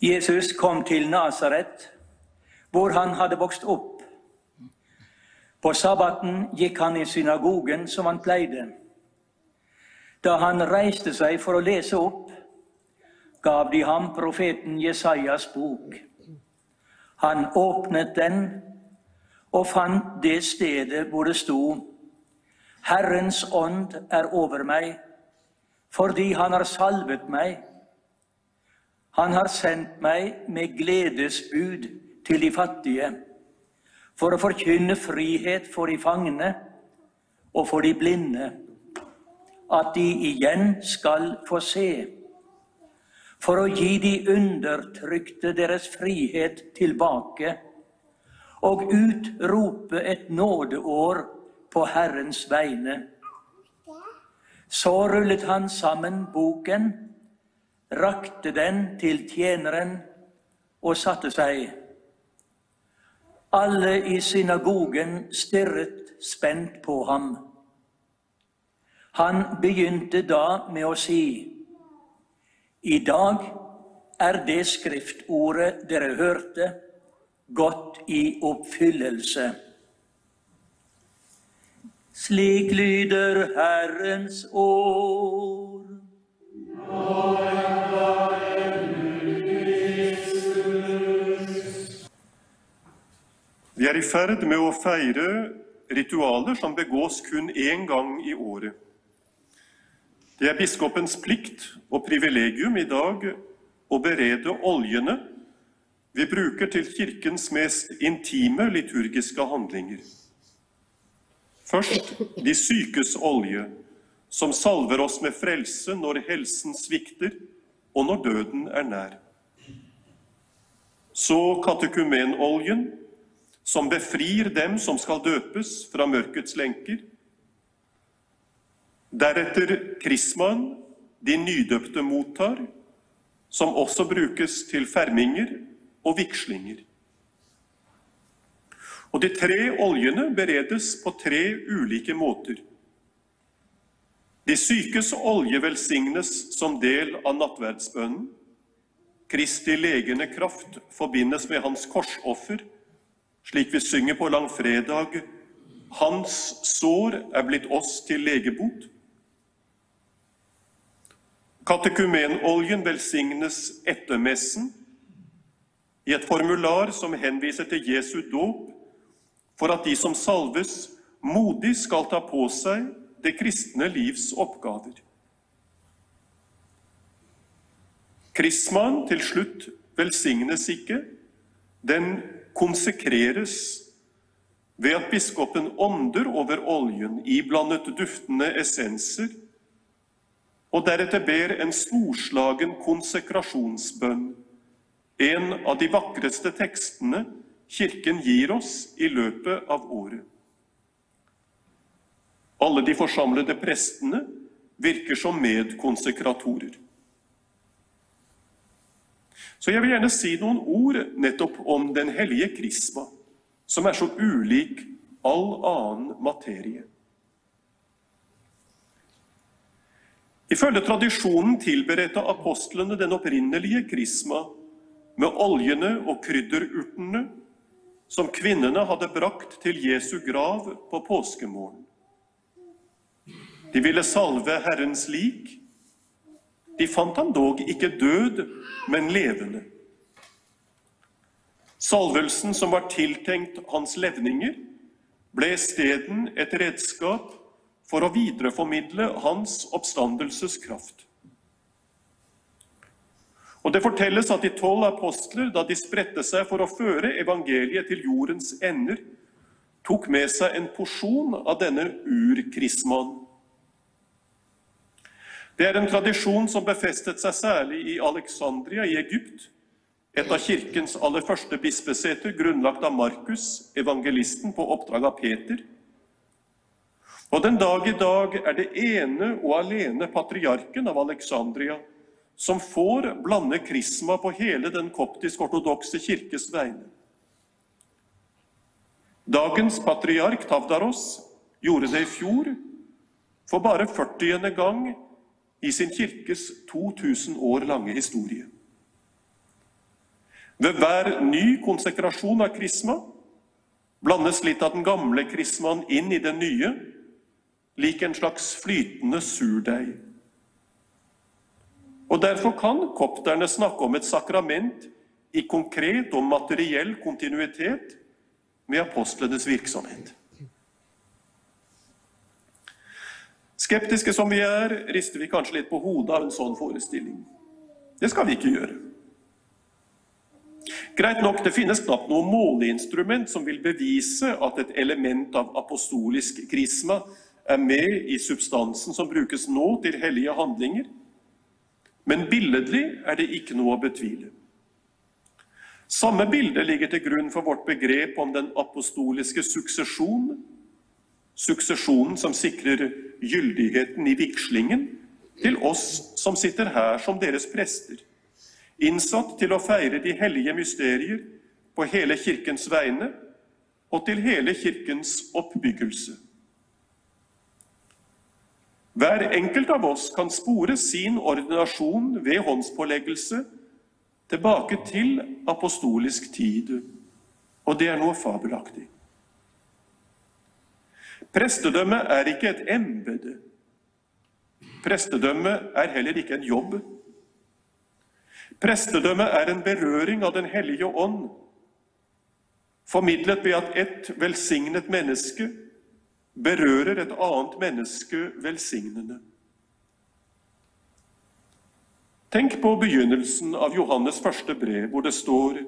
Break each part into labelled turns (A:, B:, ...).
A: Jesus kom til Nasaret, hvor han hadde vokst opp. På sabbaten gikk han i synagogen som han pleide. Da han reiste seg for å lese opp, gav de ham profeten Jesajas bok. Han åpnet den og fant det stedet hvor det sto Herrens ånd er over meg, fordi han har salvet meg. Han har sendt meg med gledesbud til de fattige, for å forkynne frihet for de fangne og for de blinde, at de igjen skal få se, for å gi de undertrykte deres frihet tilbake og utrope et nådeår på Herrens vegne. Så rullet han sammen boken, rakte den til tjeneren og satte seg. Alle i synagogen stirret spent på ham. Han begynte da med å si, I dag er det skriftordet dere hørte, gått i oppfyllelse. Slik lyder Herrens ord.
B: Er i ferd med å feire ritualer som begås kun én gang i året. Det er biskopens plikt og privilegium i dag å berede oljene vi bruker til Kirkens mest intime liturgiske handlinger. Først de sykes olje, som salver oss med frelse når helsen svikter og når døden er nær. Så katekumenoljen, som befrir dem som skal døpes fra mørkets lenker. Deretter krismaen de nydøpte mottar, som også brukes til ferminger og vigslinger. Og de tre oljene beredes på tre ulike måter. De sykes olje velsignes som del av nattverdsbønnen. Kristi legende kraft forbindes med hans korsoffer, slik vi synger på langfredag. Hans sår er blitt oss til legebot. Katekumenoljen velsignes etter messen i et formular som henviser til Jesu dåp, for at de som salves, modig skal ta på seg det kristne livs oppgaver. Krismaen til slutt velsignes ikke, den konsekreres ved at biskopen ånder over oljen iblandet duftende essenser, og deretter ber en storslagen konsekrasjonsbønn, en av de vakreste tekstene Kirken gir oss i løpet av året. Alle de forsamlede prestene virker som medkonsekratorer. Så jeg vil gjerne si noen ord nettopp om den hellige krisma, som er så ulik all annen materie. Ifølge tradisjonen tilberedte apostlene den opprinnelige krisma med oljene og krydderurtene som kvinnene hadde brakt til Jesu grav på påskemorgen. De ville salve Herrens lik. De fant han dog ikke død, men levende. Salvelsen som var tiltenkt hans levninger, ble isteden et redskap for å videreformidle hans oppstandelseskraft. Og Det fortelles at de tolv apostler, da de spredte seg for å føre evangeliet til jordens ender, tok med seg en porsjon av denne urkrismaen. Det er en tradisjon som befestet seg særlig i Alexandria i Egypt, et av kirkens aller første bispeseter, grunnlagt av Markus, evangelisten, på oppdrag av Peter. Og den dag i dag er det ene og alene patriarken av Alexandria som får blande krisma på hele den koptisk-ortodokse kirkes vegne. Dagens patriark Tavdaros gjorde det i fjor, for bare 40. gang i sin kirkes 2000 år lange historie. Ved hver ny konsekrasjon av krisma blandes litt av den gamle krismaen inn i den nye, lik en slags flytende surdeig. Og Derfor kan kopterne snakke om et sakrament i konkret og materiell kontinuitet med apostlenes virksomhet. Skeptiske som vi er, rister vi kanskje litt på hodet av en sånn forestilling. Det skal vi ikke gjøre. Greit nok, det finnes knapt noe måleinstrument som vil bevise at et element av apostolisk krisma er med i substansen som brukes nå til hellige handlinger, men billedlig er det ikke noe å betvile. Samme bilde ligger til grunn for vårt begrep om den apostoliske suksesjon, suksesjonen som sikrer gyldigheten i vigslingen til oss som sitter her som deres prester, innsatt til å feire de hellige mysterier på hele Kirkens vegne og til hele Kirkens oppbyggelse. Hver enkelt av oss kan spore sin ordinasjon ved håndspåleggelse tilbake til apostolisk tid, og det er noe fabelaktig. Prestedømmet er ikke et embete. Prestedømmet er heller ikke en jobb. Prestedømmet er en berøring av Den hellige ånd, formidlet ved at ett velsignet menneske berører et annet menneske velsignende. Tenk på begynnelsen av Johannes første brev, hvor det står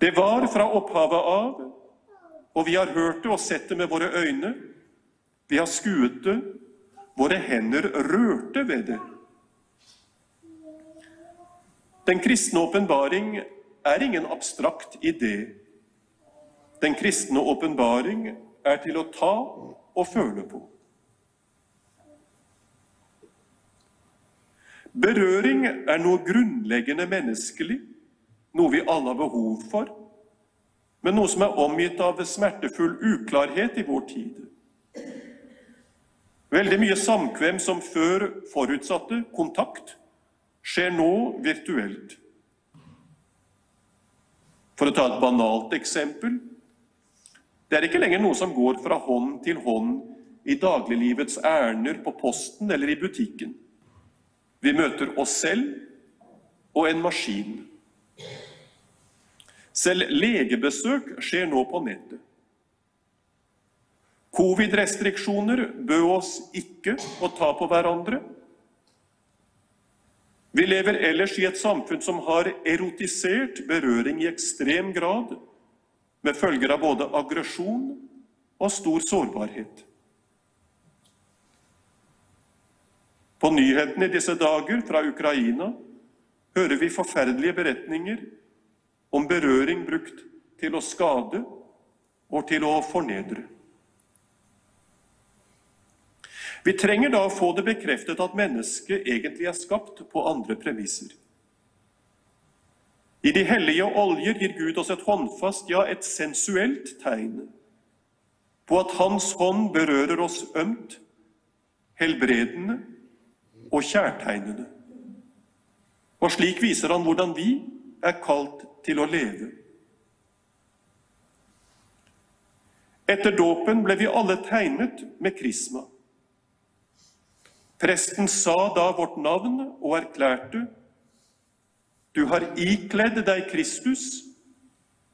B: Det var fra opphavet av, og vi har hørt det og sett det med våre øyne. Vi har skuet det, våre hender rørte ved det. Den kristne åpenbaring er ingen abstrakt idé. Den kristne åpenbaring er til å ta og føle på. Berøring er noe grunnleggende menneskelig, noe vi alle har behov for, men noe som er omgitt av smertefull uklarhet i vår tid. Veldig mye samkvem som før forutsatte kontakt, skjer nå virtuelt. For å ta et banalt eksempel det er ikke lenger noe som går fra hånd til hånd i dagliglivets ærender på posten eller i butikken. Vi møter oss selv og en maskin. Selv legebesøk skjer nå på nettet. Covid-restriksjoner bød oss ikke å ta på hverandre. Vi lever ellers i et samfunn som har erotisert berøring i ekstrem grad, med følger av både aggresjon og stor sårbarhet. På nyhetene i disse dager fra Ukraina hører vi forferdelige beretninger om berøring brukt til å skade og til å fornedre. Vi trenger da å få det bekreftet at mennesket egentlig er skapt på andre premisser. I de hellige oljer gir Gud oss et håndfast, ja, et sensuelt tegn på at Hans hånd berører oss ømt, helbredende og kjærtegnende. Og slik viser han hvordan vi er kalt til å leve. Etter dåpen ble vi alle tegnet med krisma. Presten sa da vårt navn og erklærte du har ikledd deg Kristus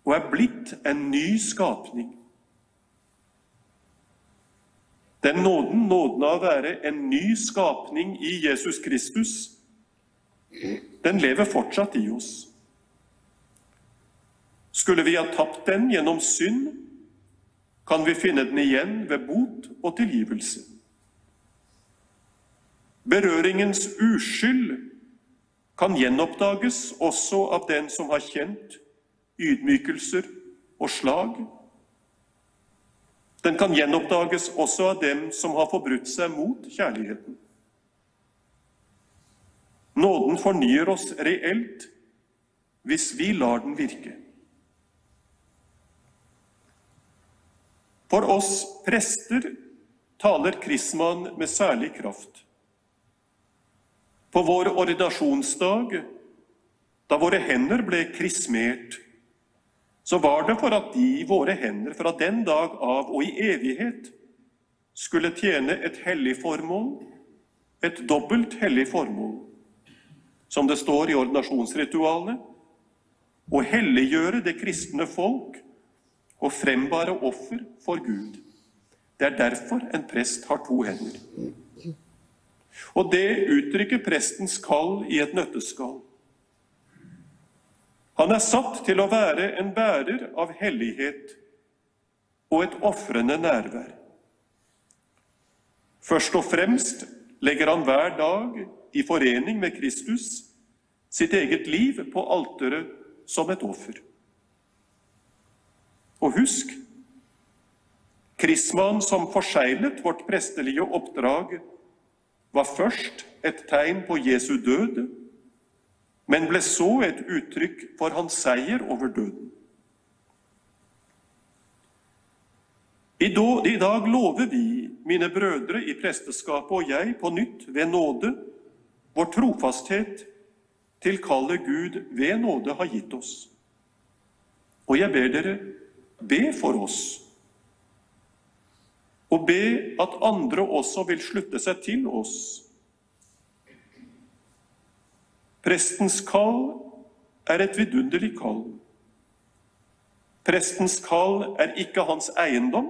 B: og er blitt en ny skapning. Den nåden, nåden av å være en ny skapning i Jesus Kristus, den lever fortsatt i oss. Skulle vi ha tapt den gjennom synd, kan vi finne den igjen ved bot og tilgivelse. Berøringens uskyld kan gjenoppdages også av den som har kjent ydmykelser og slag. Den kan gjenoppdages også av dem som har forbrutt seg mot kjærligheten. Nåden fornyer oss reelt hvis vi lar den virke. For oss prester taler krismaen med særlig kraft. På vår ordinasjonsdag, da våre hender ble krismert, så var det for at de, våre hender, fra den dag av og i evighet skulle tjene et hellig formål, et dobbelt hellig formål, som det står i ordinasjonsritualet, å helliggjøre det kristne folk og frembare offer for Gud. Det er derfor en prest har to hender. Og det uttrykker prestens kall i et nøtteskall. Han er satt til å være en bærer av hellighet og et ofrende nærvær. Først og fremst legger han hver dag i forening med Kristus sitt eget liv på alteret som et offer. Og husk Krismaen som forseglet vårt prestelige oppdrag, var først et tegn på Jesu død, men ble så et uttrykk for hans seier over døden. I dag lover vi, mine brødre i presteskapet og jeg, på nytt ved nåde, vår trofasthet til kallet Gud ved nåde har gitt oss. Og jeg ber dere be for oss, og be at andre også vil slutte seg til oss Prestens kall er et vidunderlig kall. Prestens kall er ikke hans eiendom.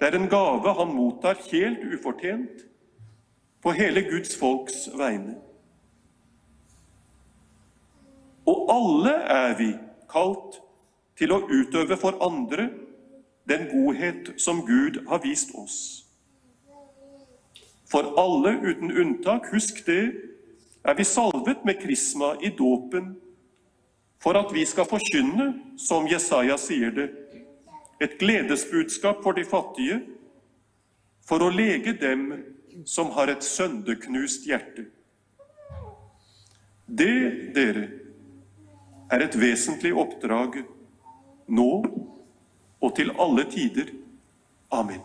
B: Det er en gave han mottar helt ufortjent på hele Guds folks vegne. Og alle er vi kalt til å utøve for andre den godhet som Gud har vist oss. For alle uten unntak, husk det, er vi salvet med krisma i dåpen for at vi skal forkynne, som Jesaja sier det, et gledesbudskap for de fattige, for å lege dem som har et søndeknust hjerte. Det, dere, er et vesentlig oppdrag nå og til alle tider. Amen.